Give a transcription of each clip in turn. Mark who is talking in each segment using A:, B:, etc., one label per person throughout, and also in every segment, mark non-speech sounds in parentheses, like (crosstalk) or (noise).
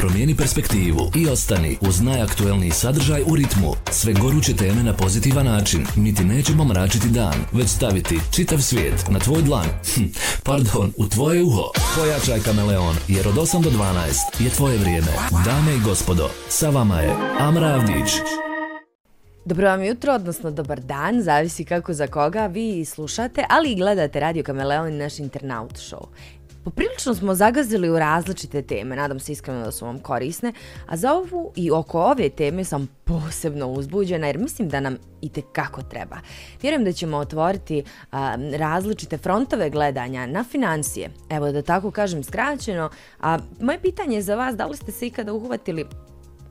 A: Promijeni perspektivu i ostani uz najaktuelniji sadržaj u ritmu. Sve goruće teme na pozitivan način. Mi ti nećemo mračiti dan, već staviti čitav svijet na tvoj dlan. Hm, pardon, u tvoje uho. Pojačaj kameleon, jer od 8 do 12 je tvoje vrijeme. Dame i gospodo, sa vama je Amra Avdić.
B: Dobro vam jutro, odnosno dobar dan, zavisi kako za koga vi slušate, ali i gledate Radio Kameleon i naš internaut show. Poprilično smo zagazili u različite teme, nadam se iskreno da su vam korisne, a za ovu i oko ove teme sam posebno uzbuđena jer mislim da nam i kako treba. Vjerujem da ćemo otvoriti a, različite frontove gledanja na financije, evo da tako kažem skraćeno, a moje pitanje je za vas, da li ste se ikada uhvatili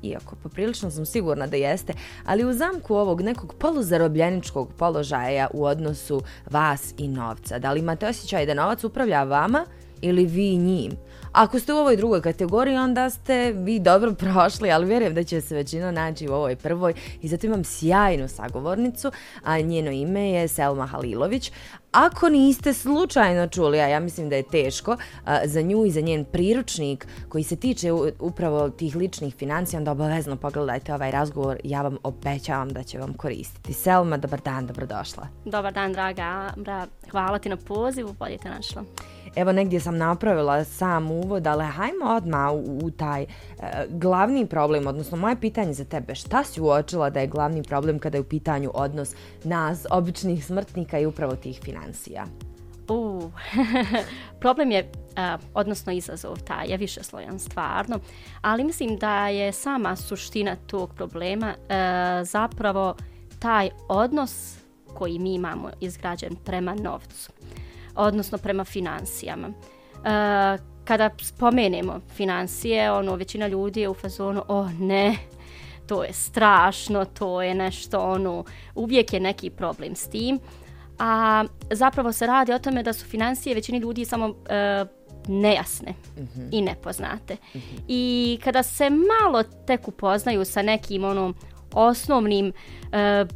B: iako poprilično sam sigurna da jeste, ali u zamku ovog nekog poluzarobljeničkog položaja u odnosu vas i novca. Da li imate osjećaj da novac upravlja vama ili vi njim. Ako ste u ovoj drugoj kategoriji, onda ste vi dobro prošli, ali vjerujem da će se većina naći u ovoj prvoj i zato imam sjajnu sagovornicu, a njeno ime je Selma Halilović. Ako niste slučajno čuli, a ja mislim da je teško, za nju i za njen priručnik koji se tiče upravo tih ličnih financija, onda obavezno pogledajte ovaj razgovor, ja vam obećavam da će vam koristiti. Selma, dobar dan, dobrodošla.
C: Dobar dan, draga. Hvala ti na pozivu, bolje te našla.
B: Evo negdje sam napravila sam uvod, ali hajmo odmah u, u taj e, glavni problem, odnosno moje pitanje za tebe, šta si uočila da je glavni problem kada je u pitanju odnos nas, običnih smrtnika i upravo tih financija?
C: Uh, (laughs) problem je, uh, odnosno izazov taj, je više slojan stvarno, ali mislim da je sama suština tog problema uh, zapravo taj odnos koji mi imamo izgrađen prema novcu odnosno prema financijama. Uh, kada spomenemo financije, ono, većina ljudi je u fazonu, o oh, ne, to je strašno, to je nešto, ono, uvijek je neki problem s tim. A zapravo se radi o tome da su financije većini ljudi samo uh, nejasne mm -hmm. i nepoznate. Mm -hmm. I kada se malo tek upoznaju sa nekim ono osnovnim uh,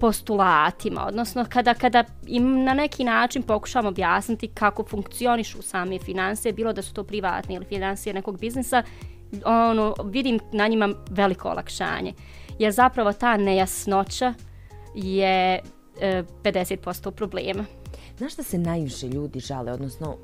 C: postulatima, odnosno kada, kada im na neki način pokušamo objasniti kako funkcionišu same financije, bilo da su to privatne ili financije nekog biznisa, ono, vidim na njima veliko olakšanje. Jer zapravo ta nejasnoća je e, 50% problema.
B: Znaš šta se najviše ljudi žale, odnosno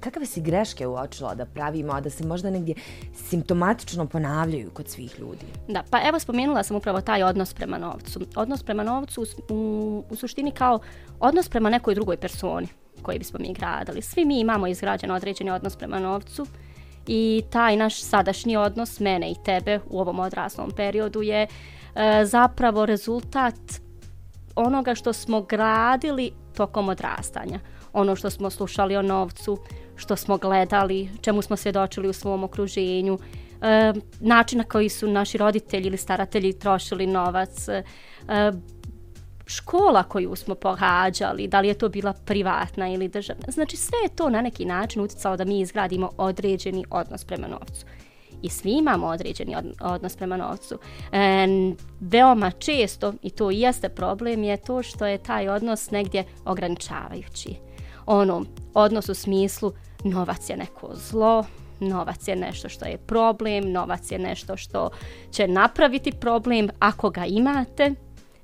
B: kakve si greške uočila da pravimo, a da se možda negdje simptomatično ponavljaju kod svih ljudi?
C: Da, pa evo spomenula sam upravo taj odnos prema novcu. Odnos prema novcu u, u, u suštini kao odnos prema nekoj drugoj personi koji bismo mi gradili. Svi mi imamo izgrađen određeni odnos prema novcu i taj naš sadašnji odnos mene i tebe u ovom odraslom periodu je e, zapravo rezultat onoga što smo gradili tokom odrastanja. Ono što smo slušali o novcu, što smo gledali, čemu smo svjedočili u svom okruženju, e, način na koji su naši roditelji ili staratelji trošili novac, e, e škola koju smo pohađali, da li je to bila privatna ili državna. Znači sve je to na neki način utjecalo da mi izgradimo određeni odnos prema novcu i svi imamo određeni odnos prema novcu. E, veoma često, i to i jeste problem, je to što je taj odnos negdje ograničavajući. Ono, odnos u smislu novac je neko zlo, novac je nešto što je problem, novac je nešto što će napraviti problem ako ga imate,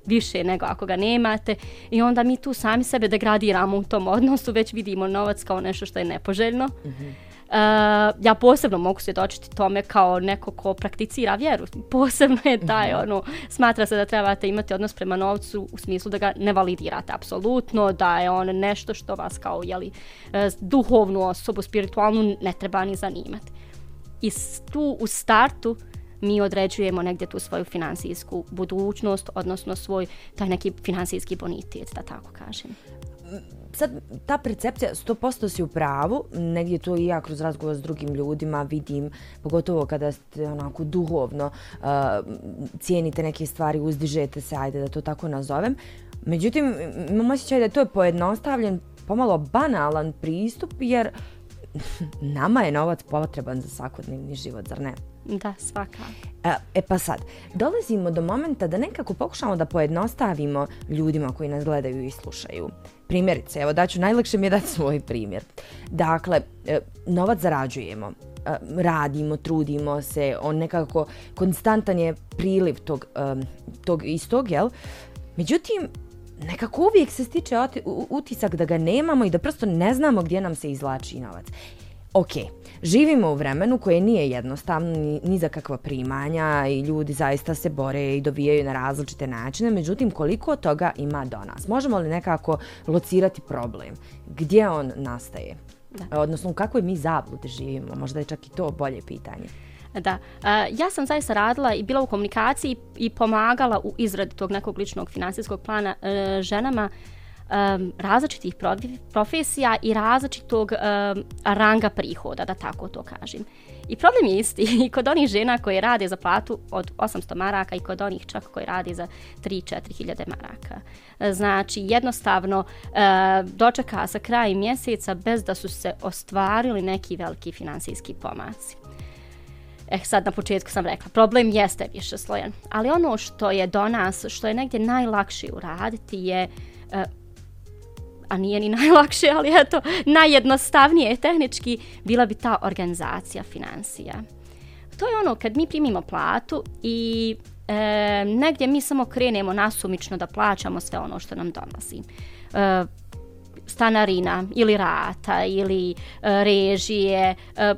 C: više nego ako ga nemate i onda mi tu sami sebe degradiramo u tom odnosu, već vidimo novac kao nešto što je nepoželjno. Mm -hmm. Uh, ja posebno mogu svjedočiti tome kao neko ko prakticira vjeru. Posebno je taj, mhm. ono, smatra se da trebate imati odnos prema novcu u smislu da ga ne validirate apsolutno, da je on nešto što vas kao, jeli, uh, duhovnu osobu, spiritualnu ne treba ni zanimati. I tu u startu mi određujemo negdje tu svoju finansijsku budućnost, odnosno svoj taj neki finansijski bonitet, da tako kažem
B: sad ta percepcija 100% si u pravu, negdje to i ja kroz razgovor s drugim ljudima vidim, pogotovo kada ste onako duhovno uh, cijenite neke stvari, uzdižete se, ajde da to tako nazovem. Međutim, imam osjećaj da to je pojednostavljen, pomalo banalan pristup, jer (laughs) nama je novac potreban za svakodnevni život, zar ne?
C: Da, svaka.
B: E, e pa sad, dolazimo do momenta da nekako pokušamo da pojednostavimo ljudima koji nas gledaju i slušaju. Primjerice, evo daću, najlakše mi je dati svoj primjer. Dakle, e, novac zarađujemo. a, radimo, trudimo se, on nekako konstantan je priliv tog, tog istog, jel? Međutim, nekako uvijek se stiče utisak da ga nemamo i da prosto ne znamo gdje nam se izlači novac. Ok, živimo u vremenu koje nije jednostavno ni, ni za kakva primanja i ljudi zaista se bore i dovijaju na različite načine, međutim koliko toga ima do nas? Možemo li nekako locirati problem? Gdje on nastaje? Da. Odnosno u kakvoj mi zabludi živimo? Možda je čak i to bolje pitanje.
C: Da, ja sam zaista radila i bila u komunikaciji i pomagala u izradi tog nekog ličnog finansijskog plana e, ženama um, različitih profesija i različitog um, ranga prihoda, da tako to kažem. I problem je isti (laughs) i kod onih žena koje rade za platu od 800 maraka i kod onih čak koje rade za 3-4 hiljade maraka. Znači, jednostavno dočeka sa krajem mjeseca bez da su se ostvarili neki veliki finansijski pomaci. Eh, sad na početku sam rekla, problem jeste više slojen, ali ono što je do nas, što je negdje najlakše uraditi je, eh, a nije ni (laughs) najlakše, ali eto, najjednostavnije tehnički, bila bi ta organizacija financija. To je ono kad mi primimo platu i e, negdje mi samo krenemo nasumično da plaćamo sve ono što nam donosi. E, stanarina ili rata ili e, režije, e,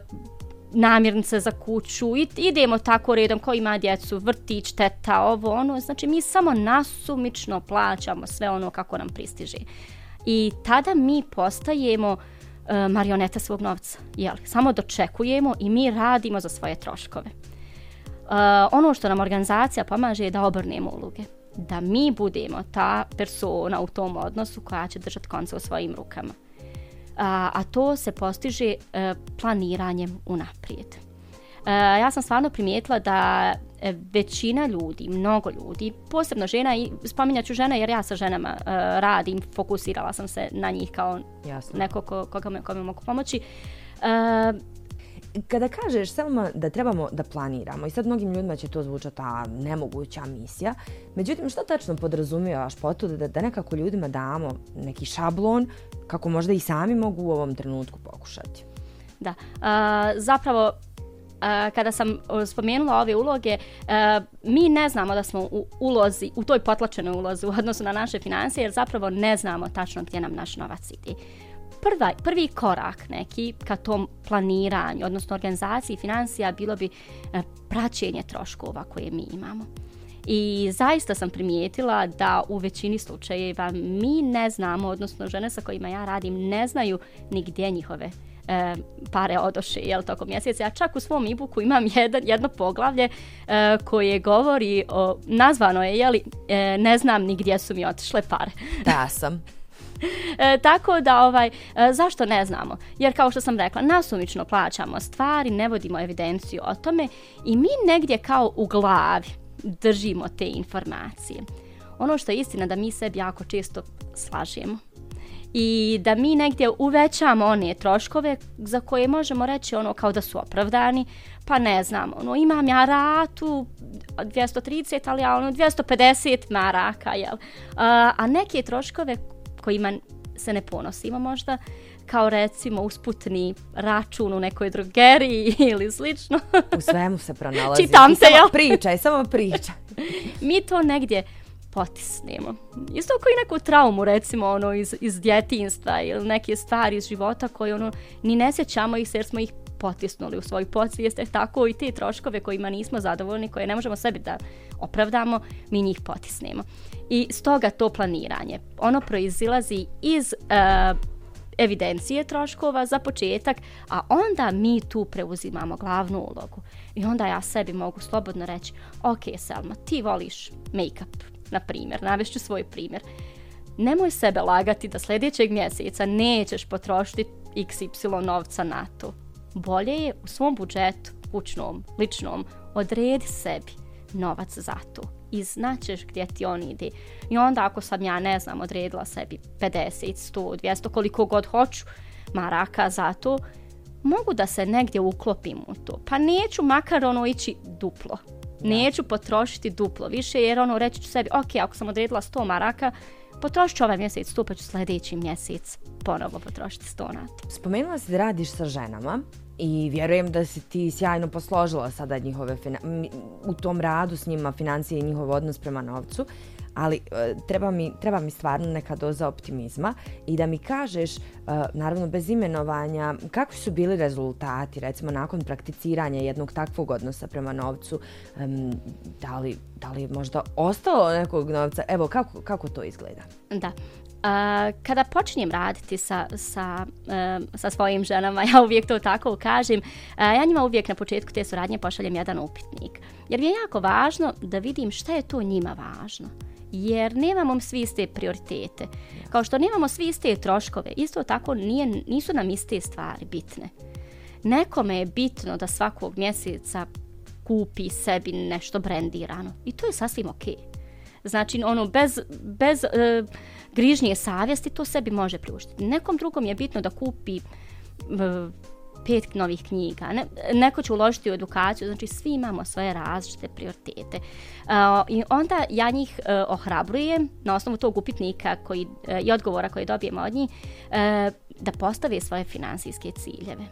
C: namirnice za kuću i idemo tako redom ko ima djecu, vrtić, teta, ovo, ono. Znači mi samo nasumično plaćamo sve ono kako nam pristiže. I tada mi postajemo e, marionete svog novca. Jel? Samo dočekujemo i mi radimo za svoje troškove. E, ono što nam organizacija pomaže je da obrnemo uloge. Da mi budemo ta persona u tom odnosu koja će držati konce u svojim rukama a, a to se postiže e, planiranjem unaprijed. E, ja sam stvarno primijetila da e, većina ljudi, mnogo ljudi, posebno žena, i spominjat ću žene jer ja sa ženama e, radim, fokusirala sam se na njih kao Jasno. neko ko, koga me, kome mogu pomoći, e,
B: kada kažeš samo da trebamo da planiramo i sad mnogim ljudima će to zvučati ta nemoguća misija, međutim što tačno podrazumijevaš po to da, da nekako ljudima damo neki šablon kako možda i sami mogu u ovom trenutku pokušati?
C: Da, a, zapravo Uh, kada sam spomenula ove uloge, mi ne znamo da smo u ulozi, u toj potlačenoj ulozi u odnosu na naše financije, jer zapravo ne znamo tačno gdje nam naš novac ide prva, prvi korak neki ka tom planiranju, odnosno organizaciji financija, bilo bi e, praćenje troškova koje mi imamo. I zaista sam primijetila da u većini slučajeva mi ne znamo, odnosno žene sa kojima ja radim, ne znaju ni gdje njihove e, pare odoše jel, tokom mjeseca. Ja čak u svom e-booku imam jedan, jedno poglavlje e, koje govori, o, nazvano je, jeli, e, ne znam ni gdje su mi otišle pare.
B: Da sam
C: e, tako da, ovaj, e, zašto ne znamo? Jer kao što sam rekla, nasumično plaćamo stvari, ne vodimo evidenciju o tome i mi negdje kao u glavi držimo te informacije. Ono što je istina da mi sebi jako često slažemo i da mi negdje uvećamo one troškove za koje možemo reći ono kao da su opravdani, pa ne znam, ono, imam ja ratu 230, ali ja ono 250 maraka, jel? A, a neke troškove kojima se ne ponosimo možda, kao recimo usputni račun u nekoj drogeriji (laughs) ili slično.
B: U svemu se pronalazi.
C: Čitam se,
B: jel? Pričaj, samo pričaj. (laughs)
C: Mi to negdje potisnemo. Isto kao i neku traumu, recimo, ono, iz, iz djetinstva ili neke stvari iz života koje, ono, ni ne sjećamo ih jer smo ih potisnuli u svoj podsvijest, tako i te troškove kojima nismo zadovoljni, koje ne možemo sebi da opravdamo, mi njih potisnemo. I stoga to planiranje, ono proizilazi iz e, evidencije troškova za početak, a onda mi tu preuzimamo glavnu ulogu. I onda ja sebi mogu slobodno reći, ok Selma, ti voliš make-up, na primjer, navešću svoj primjer. Nemoj sebe lagati da sljedećeg mjeseca nećeš potrošiti XY novca na to bolje je u svom budžetu, kućnom, ličnom, odredi sebi novac za to i znaćeš gdje ti on ide. I onda ako sam ja, ne znam, odredila sebi 50, 100, 200, koliko god hoću maraka za to, mogu da se negdje uklopim u to. Pa neću makar ono ići duplo. Neću potrošiti duplo više jer ono reći ću sebi, ok, ako sam odredila 100 maraka, potrošit ću ovaj mjesec, to pa ću sljedeći mjesec ponovo potrošiti 100 na to.
B: Spomenula si da radiš sa ženama i vjerujem da si ti sjajno posložila sada njihove u tom radu s njima financije i njihov odnos prema novcu ali e, treba mi, treba mi stvarno neka doza optimizma i da mi kažeš, e, naravno bez imenovanja, kakvi su bili rezultati, recimo nakon prakticiranja jednog takvog odnosa prema novcu, da li, da li je možda ostalo nekog novca, evo kako, kako to izgleda?
C: Da. Kada počinjem raditi sa, sa, e, sa svojim ženama, (laughs) ja uvijek to tako kažem, e, ja njima uvijek na početku te suradnje pošaljem jedan upitnik. Jer mi je jako važno da vidim šta je to njima važno jer nemamo svi iste prioritete. Kao što nemamo svi iste troškove, isto tako nije, nisu nam iste stvari bitne. Nekome je bitno da svakog mjeseca kupi sebi nešto brendirano i to je sasvim ok. Znači, ono, bez, bez uh, grižnje savjesti to sebi može priuštiti. Nekom drugom je bitno da kupi pet novih knjiga, ne, neko će uložiti u edukaciju, znači svi imamo svoje različite prioritete. Uh, I onda ja njih uh, ohrabrujem na osnovu tog upitnika koji, uh, i odgovora koje dobijemo od njih uh, da postave svoje finansijske ciljeve.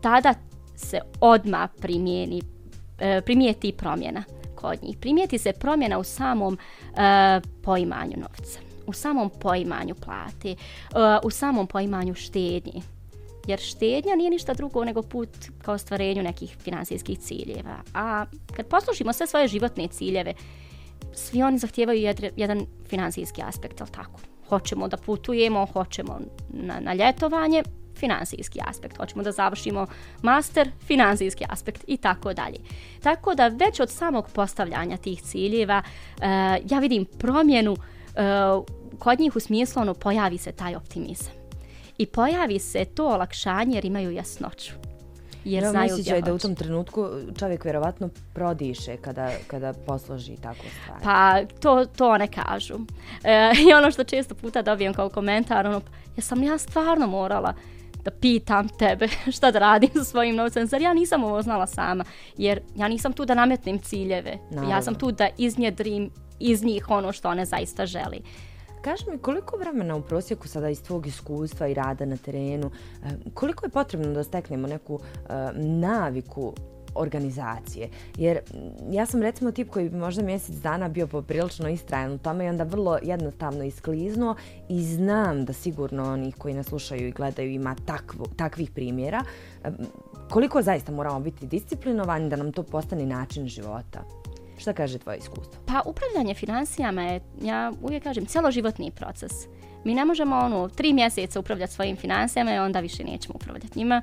C: Tada se odma primijeni, uh, primijeti promjena kod njih. Primijeti se promjena u samom uh, poimanju novca, u samom poimanju plate, uh, u samom poimanju štednje jer štednja nije ništa drugo nego put ka ostvarenju nekih finansijskih ciljeva. A kad poslušimo sve svoje životne ciljeve, svi oni zahtijevaju jedan finansijski aspekt, ali tako? Hoćemo da putujemo, hoćemo na, na ljetovanje, finansijski aspekt. Hoćemo da završimo master, finansijski aspekt i tako dalje. Tako da već od samog postavljanja tih ciljeva uh, ja vidim promjenu uh, kod njih u smislu ono pojavi se taj optimizam i pojavi se to olakšanje jer imaju jasnoću.
B: Jer no, znaju gdje da u tom trenutku čovjek vjerovatno prodiše kada, kada posloži tako stvari.
C: Pa to, to ne kažu. E, I ono što često puta dobijem kao komentar, ono, ja sam ja stvarno morala da pitam tebe (laughs) šta da radim sa svojim novcem, zar ja nisam ovo znala sama, jer ja nisam tu da nametnem ciljeve, Naravno. ja sam tu da iznjedrim iz njih ono što one zaista želi.
B: Kaži mi koliko vremena u prosjeku sada iz tvog iskustva i rada na terenu, eh, koliko je potrebno da steknemo neku eh, naviku organizacije. Jer mm, ja sam recimo tip koji bi možda mjesec dana bio poprilično istrajan u tome i onda vrlo jednostavno iskliznuo i znam da sigurno oni koji nas slušaju i gledaju ima takvo, takvih primjera. Eh, koliko zaista moramo biti disciplinovani da nam to postane način života? Šta kaže tvoje iskustvo?
C: Pa upravljanje financijama je, ja uvijek kažem, celoživotni proces. Mi ne možemo ono, tri mjeseca upravljati svojim financijama i onda više nećemo upravljati njima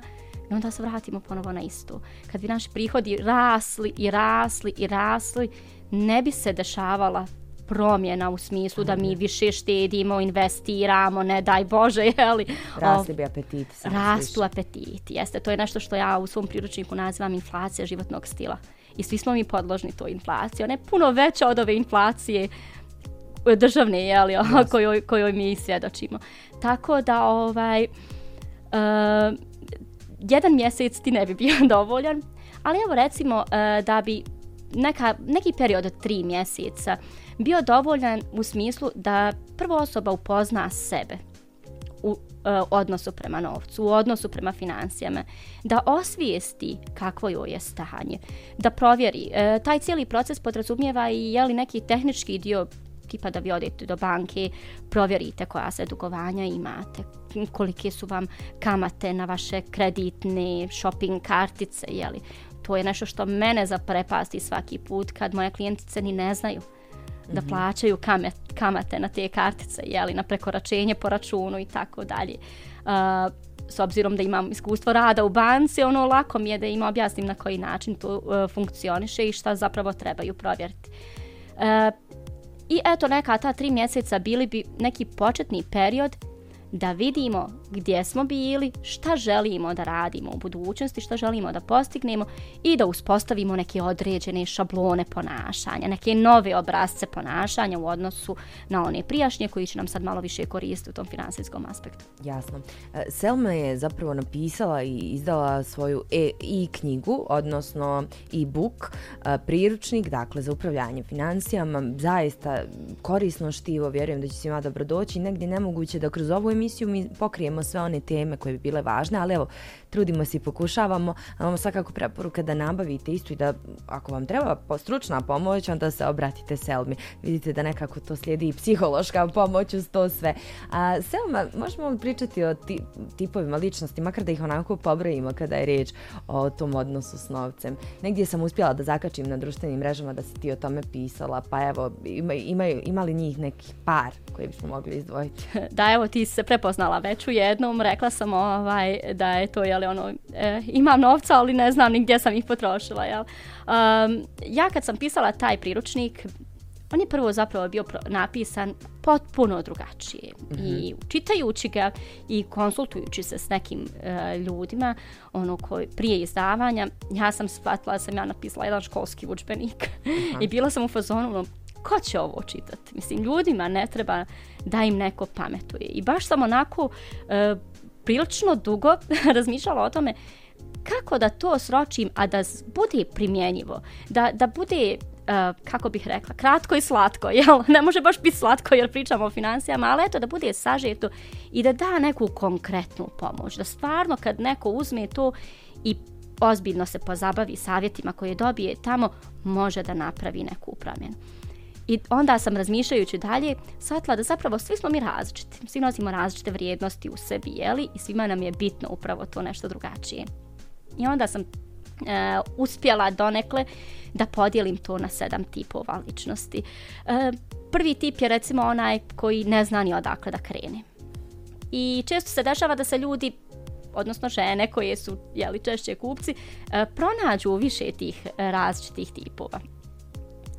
C: i onda se vratimo ponovo na istu. Kad bi naši prihodi rasli i rasli i rasli, ne bi se dešavala promjena u smislu da mi više štedimo, investiramo, ne daj Bože, jeli.
B: Rasli bi apetiti.
C: Rastu apetiti, jeste. To je nešto što ja u svom priručniku nazivam inflacija životnog stila i svi smo mi podložni toj inflaciji. Ona je puno veća od ove inflacije državne, jeli, yes. kojoj, kojoj mi svjedočimo. Tako da, ovaj, uh, jedan mjesec ti ne bi bio (laughs) dovoljan, ali evo recimo uh, da bi neka, neki period od tri mjeseca bio dovoljan u smislu da prvo osoba upozna sebe, u uh, odnosu prema novcu, u odnosu prema financijama, da osvijesti kakvo joj je stanje, da provjeri. E, taj cijeli proces podrazumijeva i je li neki tehnički dio tipa da vi odete do banke, provjerite koja se dugovanja imate, kolike su vam kamate na vaše kreditne shopping kartice, jeli. To je nešto što mene zaprepasti svaki put kad moje klijentice ni ne znaju da -hmm. plaćaju kamet, kamate na te kartice, jeli, na prekoračenje po računu i tako dalje. Uh, s obzirom da imam iskustvo rada u banci, ono lako mi je da im objasnim na koji način to uh, funkcioniše i šta zapravo trebaju provjeriti. Uh, I eto neka ta tri mjeseca bili bi neki početni period da vidimo gdje smo bili, šta želimo da radimo u budućnosti, šta želimo da postignemo i da uspostavimo neke određene šablone ponašanja, neke nove obrazce ponašanja u odnosu na one prijašnje koji će nam sad malo više koristiti u tom finansijskom aspektu.
B: Jasno. E, Selma je zapravo napisala i izdala svoju e-knjigu, odnosno e-book, e, priručnik, dakle, za upravljanje financijama. Zaista korisno štivo, vjerujem da će svima dobro doći. Negdje nemoguće da kroz ovu emisiju mi pokrijemo sve one teme koje bi bile važne, ali evo, trudimo se i pokušavamo, a vam svakako preporuka da nabavite isto i da ako vam treba stručna pomoć, onda se obratite Selmi. Vidite da nekako to slijedi i psihološka pomoć uz to sve. A, Selma, možemo li pričati o ti, tipovima ličnosti, makar da ih onako pobrojimo kada je riječ o tom odnosu s novcem. Negdje sam uspjela da zakačim na društvenim mrežama da si ti o tome pisala, pa evo, ima, imaju, ima li njih neki par koji bismo mogli izdvojiti? (laughs)
C: Da, evo, ti se prepoznala već u jednom, rekla sam ovaj, da je to, jel, ono, e, imam novca, ali ne znam ni gdje sam ih potrošila, jel. Um, ja kad sam pisala taj priručnik, on je prvo zapravo bio napisan potpuno drugačije. Mm -hmm. I čitajući ga i konsultujući se s nekim uh, ljudima, ono koji prije izdavanja, ja sam shvatila da sam ja napisala jedan školski učbenik i bila sam u fazonu, ono, ko će ovo čitati? Mislim, ljudima ne treba da im neko pametuje. I baš sam onako e, prilično dugo (laughs) razmišljala o tome kako da to sročim, a da bude primjenjivo. Da, da bude Uh, kako bih rekla, kratko i slatko, (laughs) jel? Ne može baš biti slatko jer pričamo o financijama, ali eto da bude sažeto i da da neku konkretnu pomoć. Da stvarno kad neko uzme to i ozbiljno se pozabavi savjetima koje dobije tamo, može da napravi neku promjenu. I onda sam razmišljajući dalje, shvatila da zapravo svi smo mi različiti. Svi nosimo različite vrijednosti u sebi, jeli? I svima nam je bitno upravo to nešto drugačije. I onda sam e, uspjela donekle da podijelim to na sedam tipova ličnosti. E, prvi tip je recimo onaj koji ne zna ni odakle da krene. I često se dešava da se ljudi odnosno žene koje su jeli, češće kupci, e, pronađu više tih različitih tipova.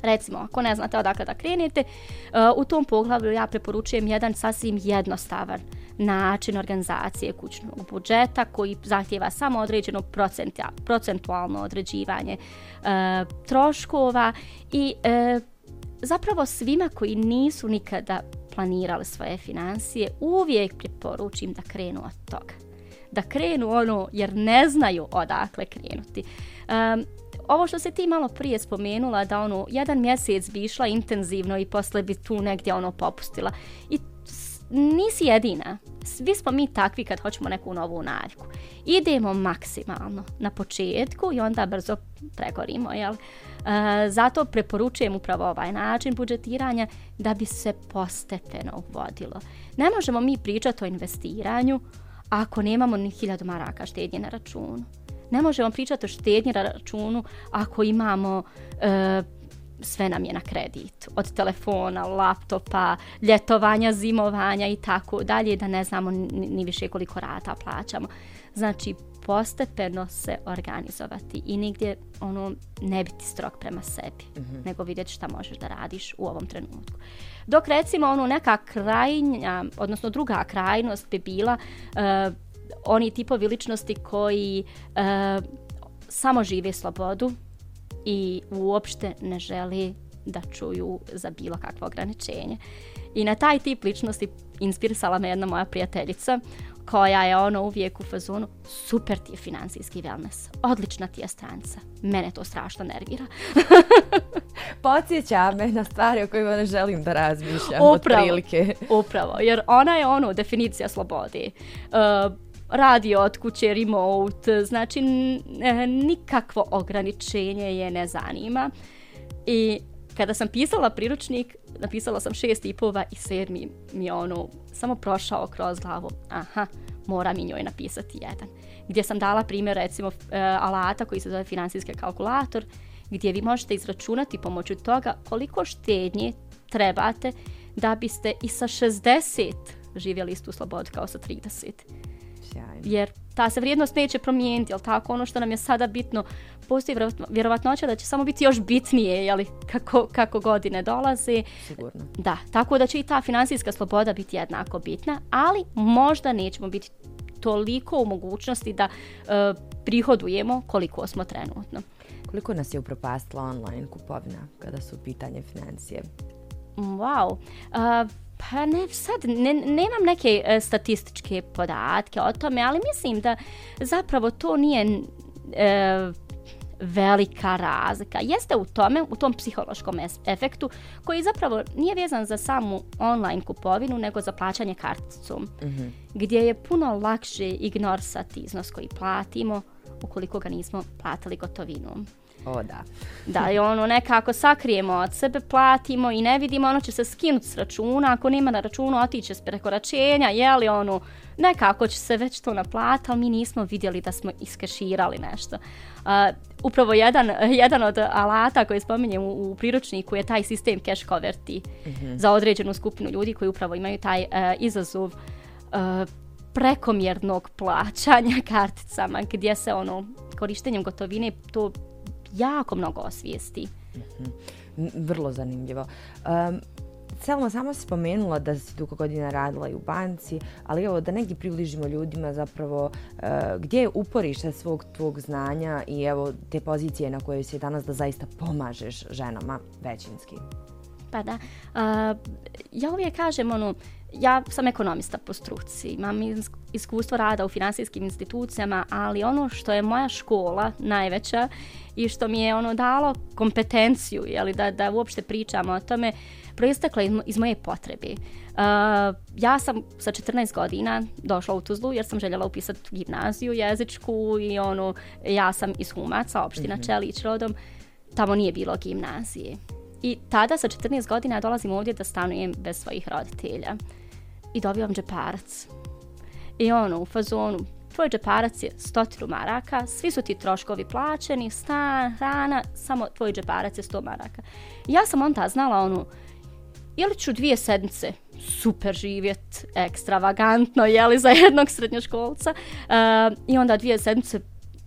C: Recimo, ako ne znate odakle da krenete, uh, u tom poglavlju ja preporučujem jedan sasvim jednostavan način organizacije kućnog budžeta koji zahtjeva samo određeno procentualno određivanje uh, troškova i uh, zapravo svima koji nisu nikada planirali svoje financije uvijek preporučim da krenu od toga. Da krenu ono jer ne znaju odakle krenuti. Um, ovo što se ti malo prije spomenula da ono jedan mjesec bi išla intenzivno i posle bi tu negdje ono popustila i nisi jedina svi smo mi takvi kad hoćemo neku novu naviku. idemo maksimalno na početku i onda brzo pregorimo jel? E, zato preporučujem upravo ovaj način budžetiranja da bi se postepeno uvodilo ne možemo mi pričati o investiranju ako nemamo ni hiljadu maraka štednje na računu ne možemo pričati o štednji na računu ako imamo e, sve nam je na kredit. Od telefona, laptopa, ljetovanja, zimovanja i tako dalje, da ne znamo ni, ni više koliko rata plaćamo. Znači, postepeno se organizovati i nigdje ono, ne biti strok prema sebi, mm -hmm. nego vidjeti šta možeš da radiš u ovom trenutku. Dok recimo ono neka krajnja, odnosno druga krajnost bi bila uh, oni tipovi ličnosti koji uh, samo žive slobodu i uopšte ne želi da čuju za bilo kakvo ograničenje. I na taj tip ličnosti inspirisala me jedna moja prijateljica koja je ono uvijek u fazonu super ti je financijski wellness, odlična ti je stranca. Mene to strašno nervira. (laughs)
B: Podsjeća me na stvari o kojima ne želim da razmišljam
C: upravo,
B: od prilike.
C: Upravo, jer ona je ono definicija slobode. Uh, radi od kuće, remote, znači e, nikakvo ograničenje je ne zanima. I kada sam pisala priručnik, napisala sam šest tipova i sedmi mi je ono samo prošao kroz glavu. Aha, mora mi njoj napisati jedan. Gdje sam dala primjer recimo e, alata koji se zove finansijski kalkulator, gdje vi možete izračunati pomoću toga koliko štednje trebate da biste i sa 60 živjeli istu slobodu kao sa 30 sjajno. Jer ta se vrijednost neće promijeniti, jel tako? Ono što nam je sada bitno, postoji vjerovatnoća da će samo biti još bitnije, jel, kako, kako godine dolaze.
B: Sigurno.
C: Da, tako da će i ta finansijska sloboda biti jednako bitna, ali možda nećemo biti toliko u mogućnosti da uh, prihodujemo koliko smo trenutno.
B: Koliko nas je upropastila online kupovina kada su pitanje financije?
C: Wow. Uh, Pa ne, sad ne, nemam neke e, statističke podatke o tome, ali mislim da zapravo to nije e, velika razlika. Jeste u tome, u tom psihološkom efektu, koji zapravo nije vezan za samu online kupovinu, nego za plaćanje karticom, mm -hmm. gdje je puno lakše ignorisati iznos koji platimo, ukoliko ga nismo platili gotovinom.
B: O, da.
C: Da, i ono nekako sakrijemo od sebe, platimo i ne vidimo, ono će se skinuti s računa, ako nema na računu, otiće s prekoračenja, je li ono, nekako će se već to naplatiti, ali mi nismo vidjeli da smo iskeširali nešto. Uh, upravo jedan, jedan od alata koji spominjem u, u priručniku je taj sistem cash converti mm -hmm. za određenu skupinu ljudi koji upravo imaju taj uh, izazov uh, prekomjernog plaćanja (laughs) karticama gdje se ono korištenjem gotovine to jako mnogo osvijesti. Mm
B: -hmm. Vrlo zanimljivo. Um, Selma, samo si spomenula da si dugo godina radila i u banci, ali evo da negdje približimo ljudima zapravo uh, gdje je uporište svog tvog znanja i evo te pozicije na kojoj si danas da zaista pomažeš ženama većinski.
C: Pa da, uh, ja uvijek kažem ono, ja sam ekonomista po struci, imam iskustvo rada u finansijskim institucijama, ali ono što je moja škola najveća i što mi je ono dalo kompetenciju, jeli, da, da uopšte pričamo o tome, proistekla iz, iz moje potrebe. Uh, ja sam sa 14 godina došla u Tuzlu jer sam željela upisati gimnaziju jezičku i ono, ja sam iz Humaca, opština mm -hmm. Čelić rodom, tamo nije bilo gimnazije. I tada sa 14 godina dolazim ovdje da stanujem bez svojih roditelja. I dobijam džeparac. I ono, u fazonu, tvoj džeparac je stotinu maraka, svi su ti troškovi plaćeni, stan, hrana, samo tvoj džeparac je sto maraka. Ja sam onda znala onu, ili ću dvije sedmice super živjet, ekstravagantno, jeli za jednog srednjoškolca, uh, i onda dvije sedmice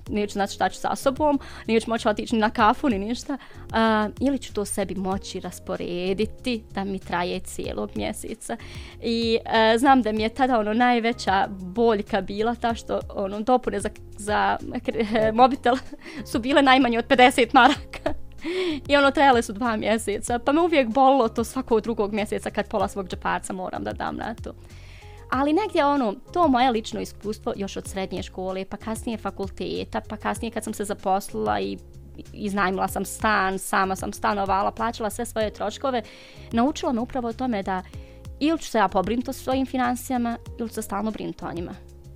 C: neću znati šta ću sa sobom, neću moći otići ni na kafu ni ništa, uh, ili ću to sebi moći rasporediti da mi traje cijelog mjeseca. I uh, znam da mi je tada ono najveća boljka bila ta što ono, dopune za, za (laughs) mobitel su bile najmanje od 50 maraka. I ono, trajale su dva mjeseca, pa me uvijek bolilo to svakog drugog mjeseca kad pola svog džeparca moram da dam na to. Ali negdje ono, to moje lično iskustvo još od srednje škole, pa kasnije fakulteta, pa kasnije kad sam se zaposlila i iznajmila sam stan, sama sam stanovala, plaćala sve svoje troškove, naučila me upravo o tome da ili ću se ja pobrinuti o svojim financijama, ili ću se stalno brinuti o njima.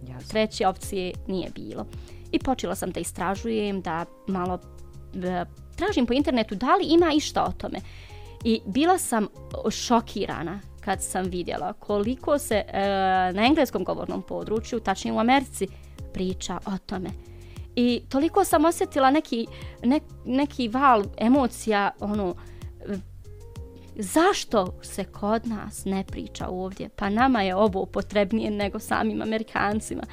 C: Jasne. Treće opcije nije bilo. I počela sam da istražujem, da malo da tražim po internetu da li ima išta o tome. I bila sam šokirana kad sam vidjela koliko se e, na engleskom govornom području, tačnije u Americi, priča o tome. I toliko sam osjetila neki, ne, neki val emocija, ono, zašto se kod nas ne priča ovdje? Pa nama je ovo potrebnije nego samim Amerikancima.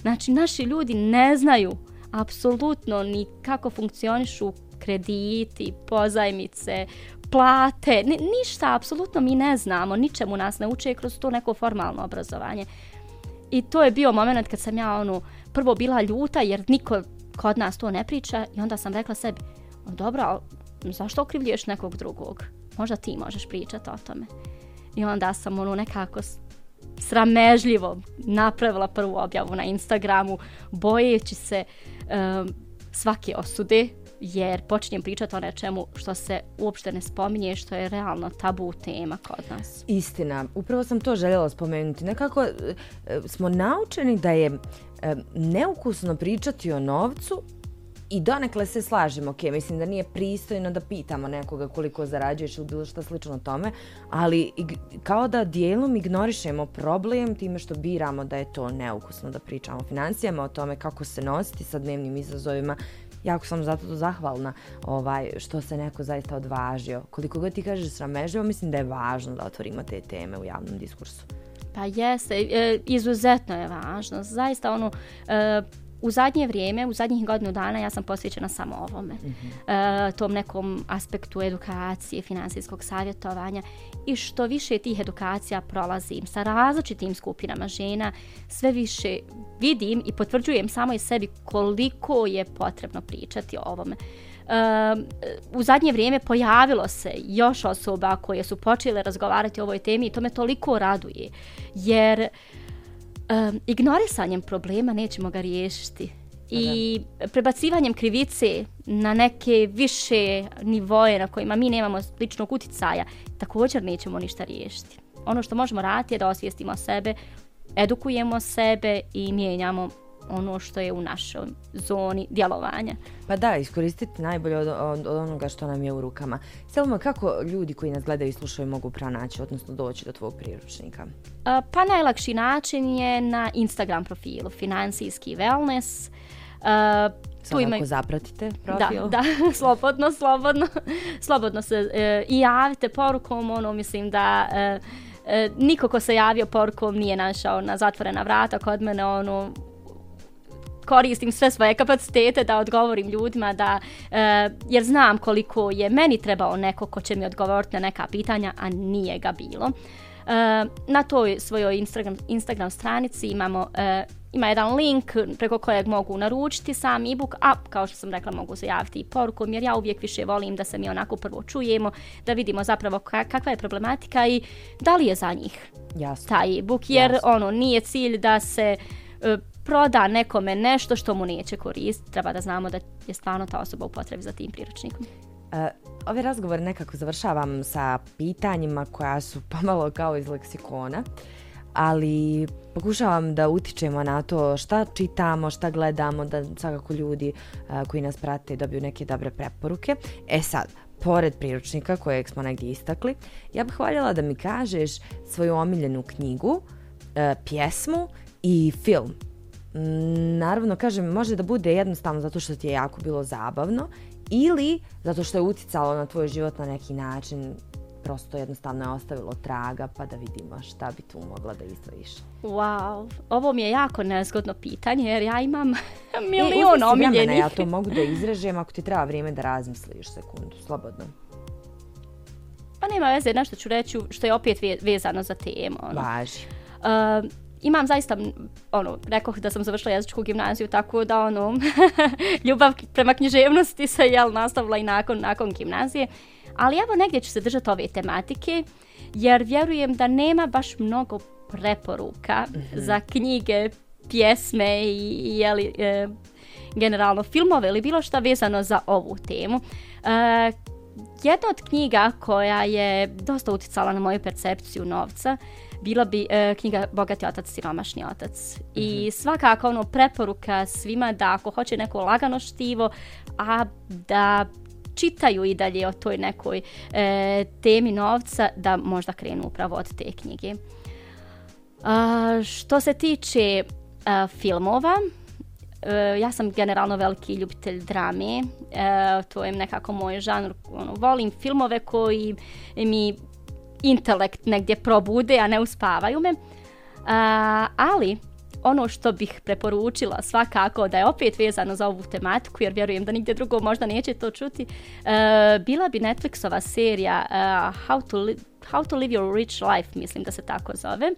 C: Znači, naši ljudi ne znaju apsolutno ni kako funkcionišu krediti, pozajmice, plate, ni, ništa, apsolutno mi ne znamo, ničemu nas ne uče kroz to neko formalno obrazovanje. I to je bio moment kad sam ja ono, prvo bila ljuta jer niko kod nas to ne priča i onda sam rekla sebi, dobro, zašto okrivljuješ nekog drugog? Možda ti možeš pričati o tome. I onda sam ono nekako sramežljivo napravila prvu objavu na Instagramu, bojeći se um, svake osude jer počinjem pričati o nečemu što se uopšte ne spominje, što je realno tabu tema kod nas.
B: Istina, upravo sam to željela spomenuti. Nekako e, smo naučeni da je e, neukusno pričati o novcu i donekle se slažemo, ok, mislim da nije pristojno da pitamo nekoga koliko zarađuješ ili bilo što slično tome, ali kao da dijelom ignorišemo problem time što biramo da je to neukusno da pričamo o financijama, o tome kako se nositi sa dnevnim izazovima jako sam zato zahvalna ovaj, što se neko zaista odvažio. Koliko god ti kažeš sramežljivo, mislim da je važno da otvorimo te teme u javnom diskursu.
C: Pa jeste, e, izuzetno je važno. Zaista ono, e, u zadnje vrijeme, u zadnjih godinu dana ja sam posvećena samo ovome. Mm -hmm. e, tom nekom aspektu edukacije, finansijskog savjetovanja i što više tih edukacija prolazim sa različitim skupinama žena, sve više vidim i potvrđujem samo i sebi koliko je potrebno pričati o ovome. Uh, u zadnje vrijeme pojavilo se još osoba koje su počele razgovarati o ovoj temi i to me toliko raduje. Jer uh, um, ignorisanjem problema nećemo ga riješiti. I prebacivanjem krivice na neke više nivoje na kojima mi nemamo ličnog uticaja, također nećemo ništa riješiti. Ono što možemo raditi je da osvijestimo sebe, edukujemo sebe i mijenjamo ono što je u našoj zoni djelovanja.
B: Pa da, iskoristiti najbolje od, od, od onoga što nam je u rukama. Selma, kako ljudi koji nas gledaju i slušaju mogu pronaći, odnosno doći do tvog priručnika?
C: A, pa najlakši način je na Instagram profilu, financijski wellness.
B: A, tu ima... zapratite profil.
C: Da, da, (laughs) slobodno, slobodno. slobodno se e, i javite porukom, ono, mislim da... E, e, niko ko se javio porukom nije našao na zatvorena vrata kod mene, ono, koristim sve svoje kapacitete da odgovorim ljudima da e, jer znam koliko je meni trebao neko ko će mi odgovoriti na neka pitanja a nije ga bilo e, na toj svojoj Instagram, Instagram stranici imamo e, ima jedan link preko kojeg mogu naručiti sam ebook, a kao što sam rekla mogu se javiti i porukom, jer ja uvijek više volim da se mi onako prvo čujemo, da vidimo zapravo kakva je problematika i da li je za njih
B: Jasno.
C: taj ebook, jer Jasno. ono nije cilj da se proda nekome nešto što mu neće koristiti, treba da znamo da je stvarno ta osoba u potrebi za tim priručnikom.
B: E, ovaj uh, ove razgovore nekako završavam sa pitanjima koja su (laughs) pomalo kao iz leksikona, ali pokušavam da utičemo na to šta čitamo, šta gledamo, da svakako ljudi e, koji nas prate dobiju neke dobre preporuke. E sad, pored priručnika kojeg smo negdje istakli, ja bih hvaljala da mi kažeš svoju omiljenu knjigu, e, pjesmu i film naravno, kažem, može da bude jednostavno zato što ti je jako bilo zabavno ili zato što je uticalo na tvoj život na neki način prosto jednostavno je ostavilo traga pa da vidimo šta bi tu mogla da izdvojiš.
C: Wow, ovo mi je jako nezgodno pitanje jer ja imam (laughs) milion omiljenih.
B: Ja to mogu da izrežem ako ti treba vrijeme da razmisliš sekundu, slobodno.
C: Pa nema veze, nešto ću reći što je opet vezano za temu. Ono.
B: Važi.
C: Uh, imam zaista, ono, rekoh da sam završila jezičku gimnaziju, tako da, ono, (laughs) ljubav prema književnosti se, jel, nastavila i nakon, nakon gimnazije. Ali evo, negdje ću se držati ove tematike, jer vjerujem da nema baš mnogo preporuka mm -hmm. za knjige, pjesme i, jeli, e, generalno filmove ili bilo šta vezano za ovu temu. E, jedna od knjiga koja je dosta uticala na moju percepciju novca bila bi e, knjiga Bogati otac, siromašni otac. Mm -hmm. I svakako ono preporuka svima da ako hoće neko lagano štivo, a da čitaju i dalje o toj nekoj e, temi novca, da možda krenu upravo od te knjige. A, što se tiče a, filmova, e, ja sam generalno veliki ljubitelj drame, e, to je nekako moj žanr, ono, volim filmove koji mi intelekt negdje probude, a ne uspavaju me. A, ali, ono što bih preporučila svakako da je opet vezano za ovu tematiku, jer vjerujem da nigdje drugo možda neće to čuti, uh, bila bi Netflixova serija uh, How, to How to Live Your Rich Life, mislim da se tako zove.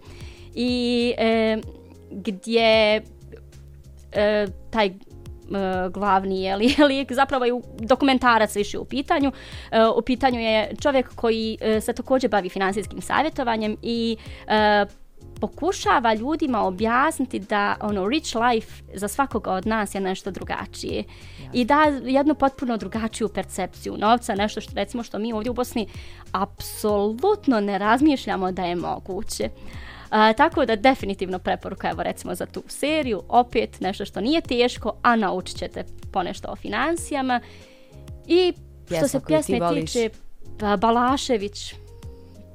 C: I uh, gdje uh, taj E, glavni je li, (laughs) lik, zapravo je dokumentarac više u pitanju. E, u pitanju je čovjek koji e, se također bavi finansijskim savjetovanjem i e, pokušava ljudima objasniti da ono rich life za svakoga od nas je nešto drugačije i da jednu potpuno drugačiju percepciju novca, nešto što recimo što mi ovdje u Bosni apsolutno ne razmišljamo da je moguće. Uh, A, tako da definitivno preporuka evo recimo za tu seriju, opet nešto što nije teško, a naučit ćete ponešto o financijama. I što se pjesme tiče, pa Balašević,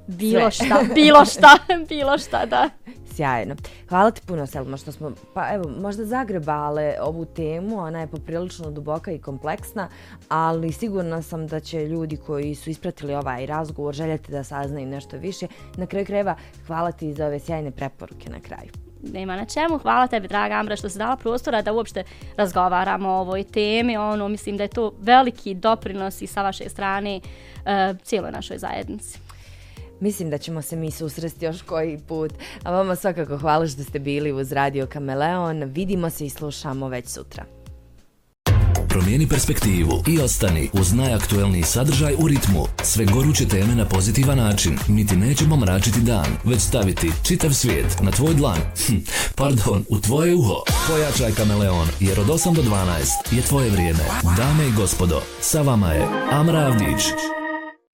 C: bilo Sve. šta, bilo šta, bilo šta, (laughs) da. (laughs)
B: Sjajno. Hvala ti puno, Selma, što smo, pa evo, možda zagrebale ovu temu, ona je poprilično duboka i kompleksna, ali sigurna sam da će ljudi koji su ispratili ovaj razgovor željeti da saznaju nešto više. Na kraju kreva, hvala ti za ove sjajne preporuke na kraju.
C: Nema na čemu. Hvala tebi, draga Ambra, što si dala prostora da uopšte razgovaramo o ovoj temi. Ono, mislim da je to veliki doprinos i sa vaše strane uh, cijeloj našoj zajednici.
B: Mislim da ćemo se mi susresti još koji put. A vama svakako hvala što ste bili uz Radio Kameleon. Vidimo se i slušamo već sutra.
A: Promijeni perspektivu i ostani uz najaktuelniji sadržaj u ritmu. Sve goruće teme na pozitivan način. Mi ti nećemo mračiti dan, već staviti čitav svijet na tvoj dlan. Hm, pardon, u tvoje uho. Pojačaj kameleon, jer od 8 do 12 je tvoje vrijeme. Dame i gospodo, sa vama je Amra Avdić.